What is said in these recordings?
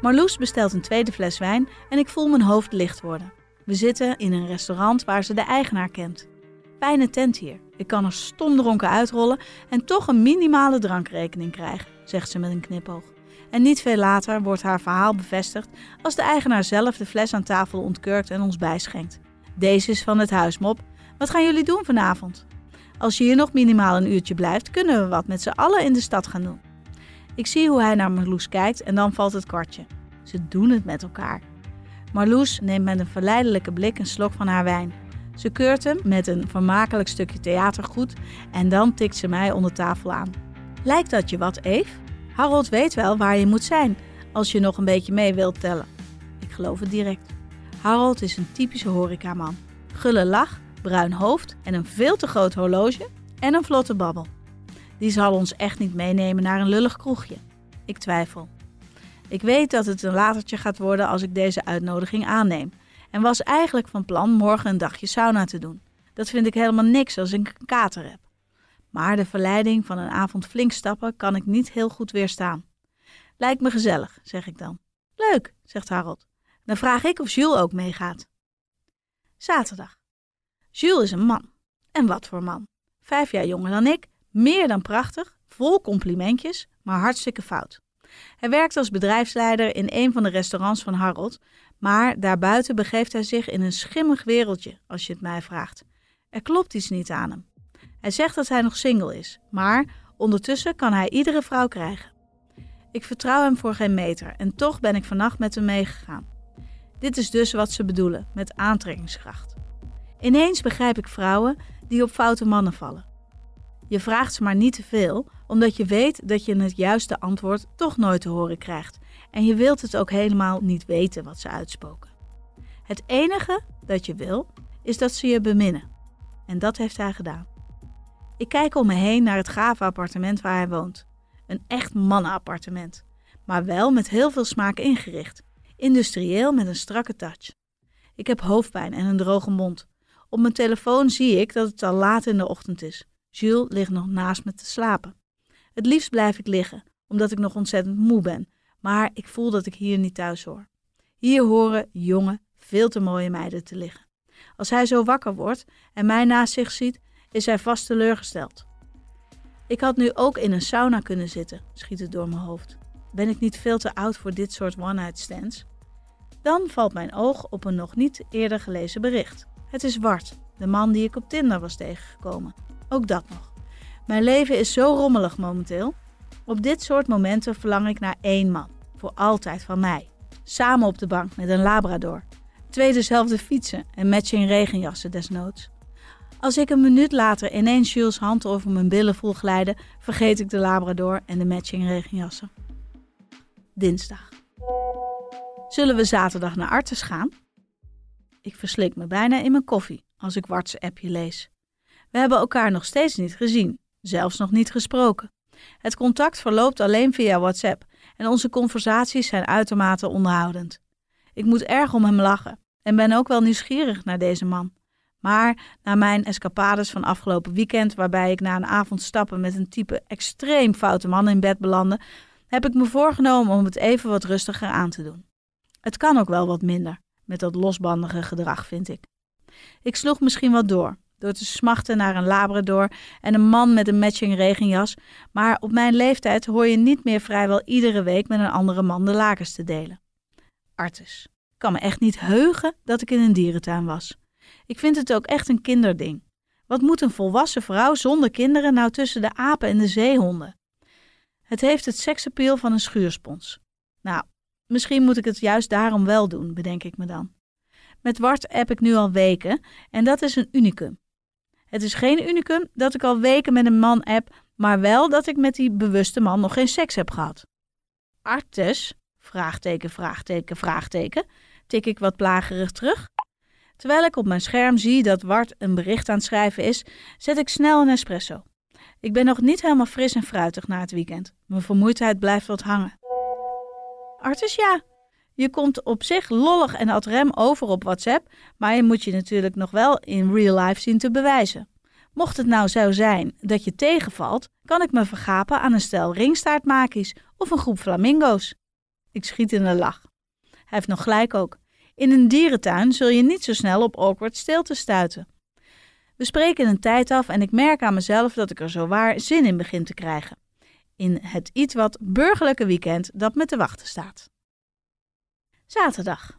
Marloes bestelt een tweede fles wijn en ik voel mijn hoofd licht worden. We zitten in een restaurant waar ze de eigenaar kent. Fijne tent hier. Ik kan er stomdronken uitrollen en toch een minimale drankrekening krijgen, zegt ze met een knipoog. En niet veel later wordt haar verhaal bevestigd als de eigenaar zelf de fles aan tafel ontkurkt en ons bijschenkt. Deze is van het huismop. Wat gaan jullie doen vanavond? Als je hier nog minimaal een uurtje blijft, kunnen we wat met z'n allen in de stad gaan doen. Ik zie hoe hij naar Marloes kijkt en dan valt het kwartje. Ze doen het met elkaar. Marloes neemt met een verleidelijke blik een slok van haar wijn. Ze keurt hem met een vermakelijk stukje theater goed en dan tikt ze mij onder tafel aan. Lijkt dat je wat, Eve? Harold weet wel waar je moet zijn als je nog een beetje mee wilt tellen. Ik geloof het direct. Harold is een typische horecaman. Gulle lach, bruin hoofd en een veel te groot horloge en een vlotte babbel. Die zal ons echt niet meenemen naar een lullig kroegje. Ik twijfel. Ik weet dat het een latertje gaat worden als ik deze uitnodiging aanneem. En was eigenlijk van plan morgen een dagje sauna te doen. Dat vind ik helemaal niks als ik een kater heb. Maar de verleiding van een avond flink stappen kan ik niet heel goed weerstaan. Lijkt me gezellig, zeg ik dan. Leuk, zegt Harold. Dan vraag ik of Jules ook meegaat. Zaterdag. Jules is een man. En wat voor man. Vijf jaar jonger dan ik, meer dan prachtig, vol complimentjes, maar hartstikke fout. Hij werkt als bedrijfsleider in een van de restaurants van Harold, maar daarbuiten begeeft hij zich in een schimmig wereldje, als je het mij vraagt. Er klopt iets niet aan hem. Hij zegt dat hij nog single is, maar ondertussen kan hij iedere vrouw krijgen. Ik vertrouw hem voor geen meter en toch ben ik vannacht met hem meegegaan. Dit is dus wat ze bedoelen met aantrekkingskracht. Ineens begrijp ik vrouwen die op foute mannen vallen. Je vraagt ze maar niet te veel, omdat je weet dat je het juiste antwoord toch nooit te horen krijgt. En je wilt het ook helemaal niet weten wat ze uitspoken. Het enige dat je wil, is dat ze je beminnen. En dat heeft hij gedaan. Ik kijk om me heen naar het gave appartement waar hij woont. Een echt mannenappartement. Maar wel met heel veel smaak ingericht. Industrieel met een strakke touch. Ik heb hoofdpijn en een droge mond. Op mijn telefoon zie ik dat het al laat in de ochtend is. Jules ligt nog naast me te slapen. Het liefst blijf ik liggen, omdat ik nog ontzettend moe ben, maar ik voel dat ik hier niet thuis hoor. Hier horen jonge, veel te mooie meiden te liggen. Als hij zo wakker wordt en mij naast zich ziet, is hij vast teleurgesteld. Ik had nu ook in een sauna kunnen zitten, schiet het door mijn hoofd. Ben ik niet veel te oud voor dit soort one-night stands? Dan valt mijn oog op een nog niet eerder gelezen bericht. Het is Wart, de man die ik op Tinder was tegengekomen. Ook dat nog. Mijn leven is zo rommelig momenteel. Op dit soort momenten verlang ik naar één man. Voor altijd van mij. Samen op de bank met een labrador. Twee dezelfde fietsen en matching regenjassen desnoods. Als ik een minuut later ineens Jules' hand over mijn billen voel glijden, vergeet ik de labrador en de matching regenjassen. Dinsdag. Zullen we zaterdag naar Artes gaan? Ik verslik me bijna in mijn koffie als ik Wart's appje lees. We hebben elkaar nog steeds niet gezien, zelfs nog niet gesproken. Het contact verloopt alleen via WhatsApp en onze conversaties zijn uitermate onderhoudend. Ik moet erg om hem lachen en ben ook wel nieuwsgierig naar deze man. Maar na mijn escapades van afgelopen weekend, waarbij ik na een avond stappen met een type extreem foute man in bed belandde, heb ik me voorgenomen om het even wat rustiger aan te doen. Het kan ook wel wat minder, met dat losbandige gedrag, vind ik. Ik sloeg misschien wat door, door te smachten naar een labrador en een man met een matching regenjas, maar op mijn leeftijd hoor je niet meer vrijwel iedere week met een andere man de lakens te delen. Artus. Ik kan me echt niet heugen dat ik in een dierentuin was. Ik vind het ook echt een kinderding. Wat moet een volwassen vrouw zonder kinderen nou tussen de apen en de zeehonden? Het heeft het seksappeal van een schuurspons. Nou, misschien moet ik het juist daarom wel doen, bedenk ik me dan. Met Wart heb ik nu al weken en dat is een unicum. Het is geen unicum dat ik al weken met een man heb, maar wel dat ik met die bewuste man nog geen seks heb gehad. Artes? Vraagteken, vraagteken, vraagteken. Tik ik wat plagerig terug. Terwijl ik op mijn scherm zie dat Wart een bericht aan het schrijven is, zet ik snel een espresso. Ik ben nog niet helemaal fris en fruitig na het weekend. Mijn vermoeidheid blijft wat hangen. Artis, ja. Je komt op zich lollig en ad rem over op WhatsApp, maar je moet je natuurlijk nog wel in real life zien te bewijzen. Mocht het nou zo zijn dat je tegenvalt, kan ik me vergapen aan een stel ringstaartmakies of een groep flamingo's. Ik schiet in een lach. Hij heeft nog gelijk ook. In een dierentuin zul je niet zo snel op awkward stilte stuiten. We spreken een tijd af en ik merk aan mezelf dat ik er zo waar zin in begin te krijgen. In het iets wat burgerlijke weekend dat me te wachten staat. Zaterdag.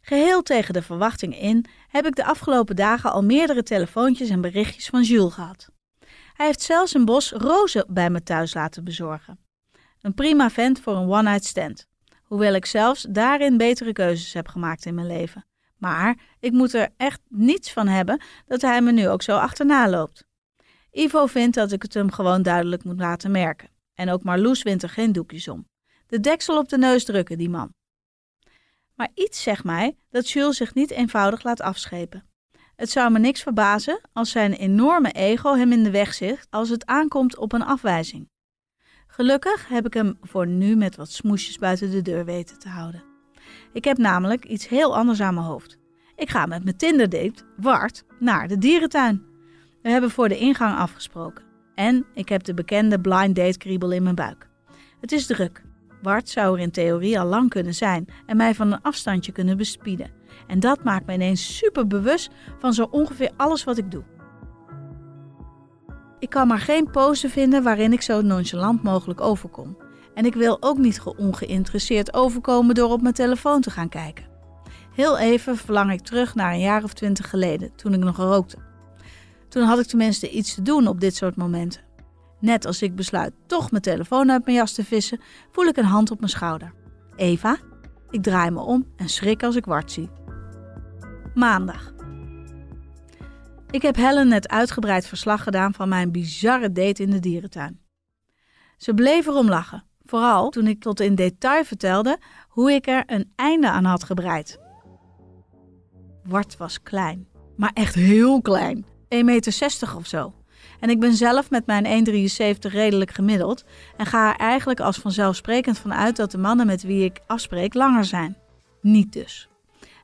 Geheel tegen de verwachting in heb ik de afgelopen dagen al meerdere telefoontjes en berichtjes van Jules gehad. Hij heeft zelfs een bos rozen bij me thuis laten bezorgen. Een prima vent voor een one-night stand. Hoewel ik zelfs daarin betere keuzes heb gemaakt in mijn leven. Maar ik moet er echt niets van hebben dat hij me nu ook zo achterna loopt. Ivo vindt dat ik het hem gewoon duidelijk moet laten merken. En ook Marloes wint er geen doekjes om. De deksel op de neus drukken, die man. Maar iets zegt mij dat Jules zich niet eenvoudig laat afschepen. Het zou me niks verbazen als zijn enorme ego hem in de weg zit als het aankomt op een afwijzing. Gelukkig heb ik hem voor nu met wat smoesjes buiten de deur weten te houden. Ik heb namelijk iets heel anders aan mijn hoofd. Ik ga met mijn Tinder-date, Wart, naar de dierentuin. We hebben voor de ingang afgesproken. En ik heb de bekende blind date kriebel in mijn buik. Het is druk. Wart zou er in theorie al lang kunnen zijn en mij van een afstandje kunnen bespieden. En dat maakt me ineens super bewust van zo ongeveer alles wat ik doe. Ik kan maar geen pose vinden waarin ik zo nonchalant mogelijk overkom. En ik wil ook niet ongeïnteresseerd overkomen door op mijn telefoon te gaan kijken. Heel even verlang ik terug naar een jaar of twintig geleden, toen ik nog rookte. Toen had ik tenminste iets te doen op dit soort momenten. Net als ik besluit toch mijn telefoon uit mijn jas te vissen, voel ik een hand op mijn schouder. Eva? Ik draai me om en schrik als ik Wart zie. Maandag. Ik heb Helen net uitgebreid verslag gedaan van mijn bizarre date in de dierentuin. Ze bleef erom lachen, vooral toen ik tot in detail vertelde hoe ik er een einde aan had gebreid. Wart was klein, maar echt heel klein, 1,60 meter of zo. En ik ben zelf met mijn 1,73 redelijk gemiddeld en ga er eigenlijk als vanzelfsprekend van uit dat de mannen met wie ik afspreek langer zijn. Niet dus.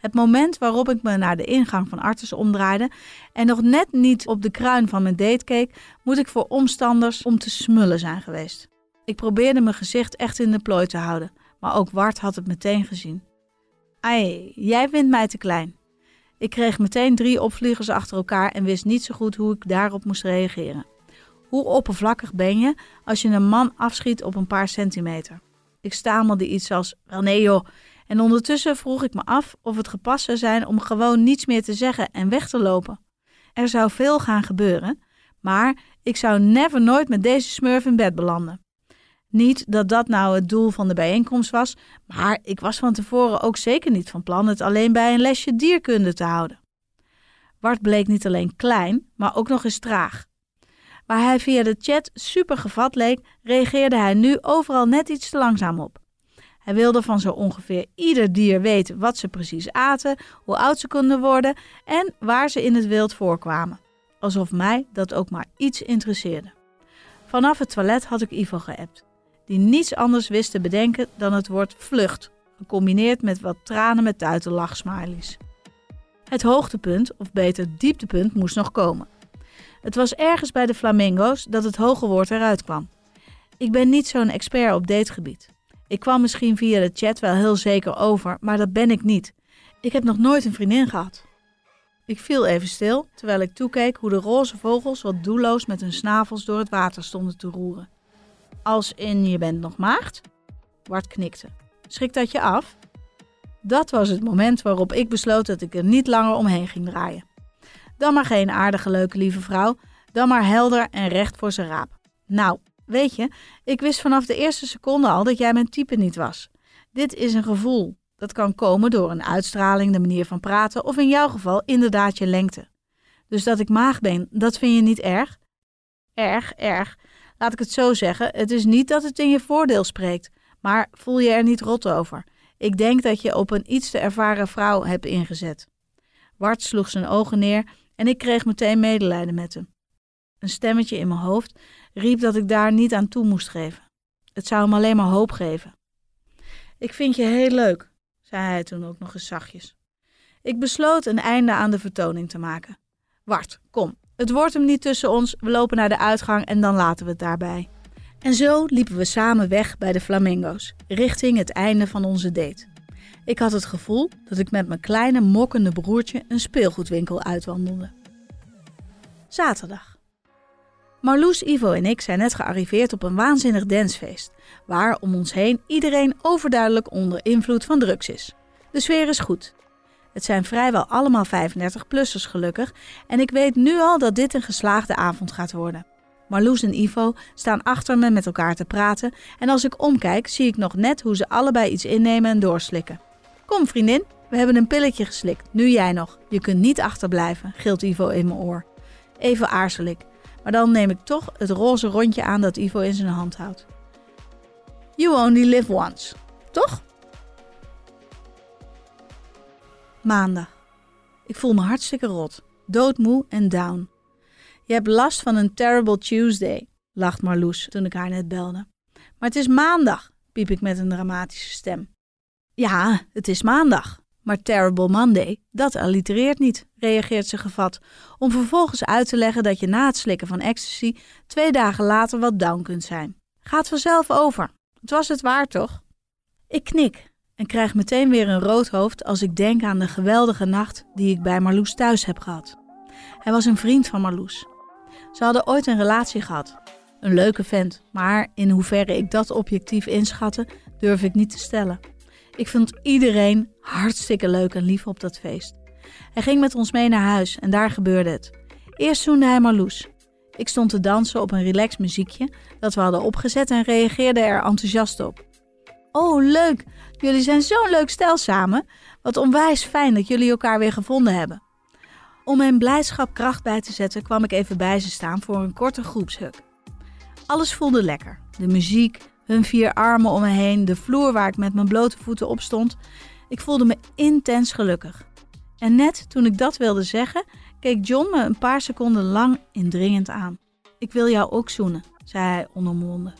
Het moment waarop ik me naar de ingang van Artes omdraaide en nog net niet op de kruin van mijn date keek, moet ik voor omstanders om te smullen zijn geweest. Ik probeerde mijn gezicht echt in de plooi te houden, maar ook Wart had het meteen gezien. Ai, jij vindt mij te klein. Ik kreeg meteen drie opvliegers achter elkaar en wist niet zo goed hoe ik daarop moest reageren. Hoe oppervlakkig ben je als je een man afschiet op een paar centimeter? Ik stamelde iets als: Wel nee joh, en ondertussen vroeg ik me af of het gepast zou zijn om gewoon niets meer te zeggen en weg te lopen. Er zou veel gaan gebeuren, maar ik zou never nooit met deze smurf in bed belanden. Niet dat dat nou het doel van de bijeenkomst was, maar ik was van tevoren ook zeker niet van plan het alleen bij een lesje dierkunde te houden. Bart bleek niet alleen klein, maar ook nog eens traag. Waar hij via de chat super gevat leek, reageerde hij nu overal net iets te langzaam op. Hij wilde van zo ongeveer ieder dier weten wat ze precies aten, hoe oud ze konden worden en waar ze in het wild voorkwamen. Alsof mij dat ook maar iets interesseerde. Vanaf het toilet had ik Ivo geappt, die niets anders wist te bedenken dan het woord vlucht, gecombineerd met wat tranen met tuitenlachsmilies. Het hoogtepunt, of beter dieptepunt, moest nog komen. Het was ergens bij de flamingo's dat het hoge woord eruit kwam. Ik ben niet zo'n expert op dategebied. Ik kwam misschien via de chat wel heel zeker over, maar dat ben ik niet. Ik heb nog nooit een vriendin gehad. Ik viel even stil terwijl ik toekeek hoe de roze vogels wat doelloos met hun snavels door het water stonden te roeren. Als in je bent nog maagd? Bart knikte. Schrikt dat je af? Dat was het moment waarop ik besloot dat ik er niet langer omheen ging draaien. Dan maar geen aardige, leuke, lieve vrouw, dan maar helder en recht voor zijn raap. Nou, weet je, ik wist vanaf de eerste seconde al dat jij mijn type niet was. Dit is een gevoel. Dat kan komen door een uitstraling, de manier van praten of in jouw geval inderdaad je lengte. Dus dat ik maag ben, dat vind je niet erg? Erg, erg. Laat ik het zo zeggen, het is niet dat het in je voordeel spreekt, maar voel je er niet rot over. Ik denk dat je op een iets te ervaren vrouw hebt ingezet. Wart sloeg zijn ogen neer en ik kreeg meteen medelijden met hem. Een stemmetje in mijn hoofd riep dat ik daar niet aan toe moest geven. Het zou hem alleen maar hoop geven. Ik vind je heel leuk, zei hij toen ook nog eens zachtjes. Ik besloot een einde aan de vertoning te maken. Wart, kom, het wordt hem niet tussen ons, we lopen naar de uitgang en dan laten we het daarbij. En zo liepen we samen weg bij de flamingo's, richting het einde van onze date. Ik had het gevoel dat ik met mijn kleine mokkende broertje een speelgoedwinkel uitwandelde. Zaterdag. Marloes, Ivo en ik zijn net gearriveerd op een waanzinnig dansfeest, waar om ons heen iedereen overduidelijk onder invloed van drugs is. De sfeer is goed. Het zijn vrijwel allemaal 35-plussers gelukkig en ik weet nu al dat dit een geslaagde avond gaat worden. Marloes en Ivo staan achter me met elkaar te praten en als ik omkijk zie ik nog net hoe ze allebei iets innemen en doorslikken. Kom vriendin, we hebben een pilletje geslikt, nu jij nog. Je kunt niet achterblijven, gilt Ivo in mijn oor. Even aarzel ik, maar dan neem ik toch het roze rondje aan dat Ivo in zijn hand houdt. You only live once, toch? Maandag. Ik voel me hartstikke rot, doodmoe en down. Je hebt last van een terrible Tuesday, lacht Marloes toen ik haar net belde. Maar het is maandag, piep ik met een dramatische stem. Ja, het is maandag, maar Terrible Monday, dat allitereert niet, reageert ze gevat, om vervolgens uit te leggen dat je na het slikken van ecstasy twee dagen later wat down kunt zijn. Gaat vanzelf over. Het was het waar, toch? Ik knik en krijg meteen weer een rood hoofd als ik denk aan de geweldige nacht die ik bij Marloes thuis heb gehad. Hij was een vriend van Marloes. Ze hadden ooit een relatie gehad. Een leuke vent, maar in hoeverre ik dat objectief inschatte, durf ik niet te stellen. Ik vond iedereen hartstikke leuk en lief op dat feest. Hij ging met ons mee naar huis en daar gebeurde het. Eerst zoende hij Marloes. Ik stond te dansen op een relaxed muziekje dat we hadden opgezet en reageerde er enthousiast op. Oh, leuk! Jullie zijn zo'n leuk stel samen. Wat onwijs fijn dat jullie elkaar weer gevonden hebben. Om mijn blijdschap kracht bij te zetten, kwam ik even bij ze staan voor een korte groepshuk. Alles voelde lekker. De muziek, hun vier armen om me heen, de vloer waar ik met mijn blote voeten op stond. Ik voelde me intens gelukkig. En net toen ik dat wilde zeggen, keek John me een paar seconden lang indringend aan. Ik wil jou ook zoenen, zei hij onomwonden.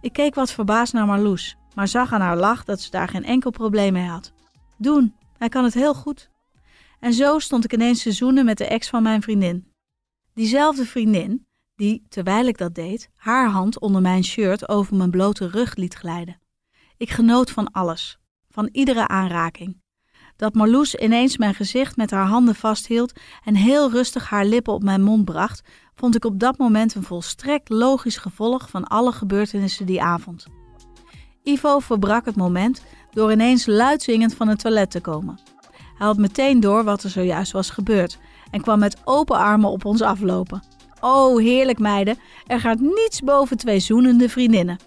Ik keek wat verbaasd naar Marloes, maar zag aan haar lach dat ze daar geen enkel probleem mee had. Doen, hij kan het heel goed. En zo stond ik ineens te zoenen met de ex van mijn vriendin. Diezelfde vriendin die, terwijl ik dat deed, haar hand onder mijn shirt over mijn blote rug liet glijden. Ik genoot van alles, van iedere aanraking. Dat Marloes ineens mijn gezicht met haar handen vasthield en heel rustig haar lippen op mijn mond bracht, vond ik op dat moment een volstrekt logisch gevolg van alle gebeurtenissen die avond. Ivo verbrak het moment door ineens luid zingend van het toilet te komen. Hij had meteen door wat er zojuist was gebeurd en kwam met open armen op ons aflopen. Oh, heerlijk meiden, er gaat niets boven twee zoenende vriendinnen.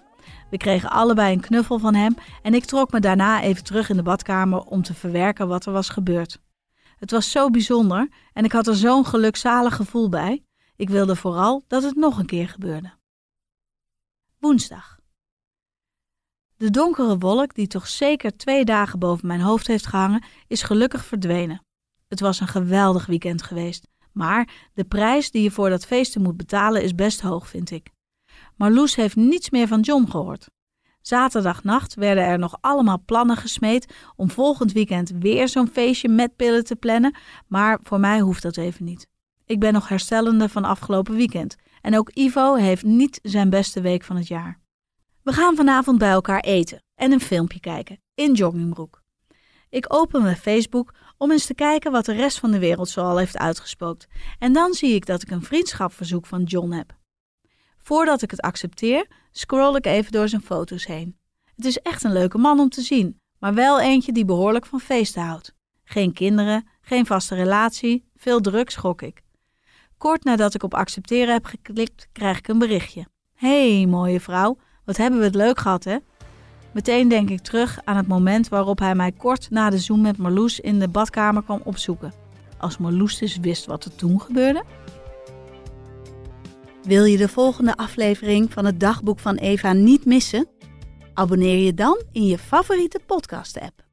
We kregen allebei een knuffel van hem en ik trok me daarna even terug in de badkamer om te verwerken wat er was gebeurd. Het was zo bijzonder en ik had er zo'n gelukzalig gevoel bij. Ik wilde vooral dat het nog een keer gebeurde. Woensdag. De donkere wolk, die toch zeker twee dagen boven mijn hoofd heeft gehangen, is gelukkig verdwenen. Het was een geweldig weekend geweest, maar de prijs die je voor dat feesten moet betalen is best hoog, vind ik. Maar Loes heeft niets meer van John gehoord. Zaterdagnacht werden er nog allemaal plannen gesmeed om volgend weekend weer zo'n feestje met pillen te plannen, maar voor mij hoeft dat even niet. Ik ben nog herstellende van afgelopen weekend en ook Ivo heeft niet zijn beste week van het jaar. We gaan vanavond bij elkaar eten en een filmpje kijken in joggingbroek. Ik open mijn Facebook om eens te kijken wat de rest van de wereld zoal heeft uitgespookt. En dan zie ik dat ik een vriendschapverzoek van John heb. Voordat ik het accepteer, scroll ik even door zijn foto's heen. Het is echt een leuke man om te zien, Maar wel eentje die behoorlijk van feesten houdt. Geen kinderen, geen vaste relatie, veel drugs gok ik. Kort nadat ik op accepteren heb geklikt, krijg ik een berichtje. hey, mooie vrouw, wat hebben we het leuk gehad, hè? Meteen denk ik terug aan het moment waarop hij mij kort na de zoom met Marloes in de badkamer kwam opzoeken. Als Marloes dus wist wat er toen gebeurde. Wil je de volgende aflevering van het dagboek van Eva niet missen? Abonneer je dan in je favoriete podcast-app.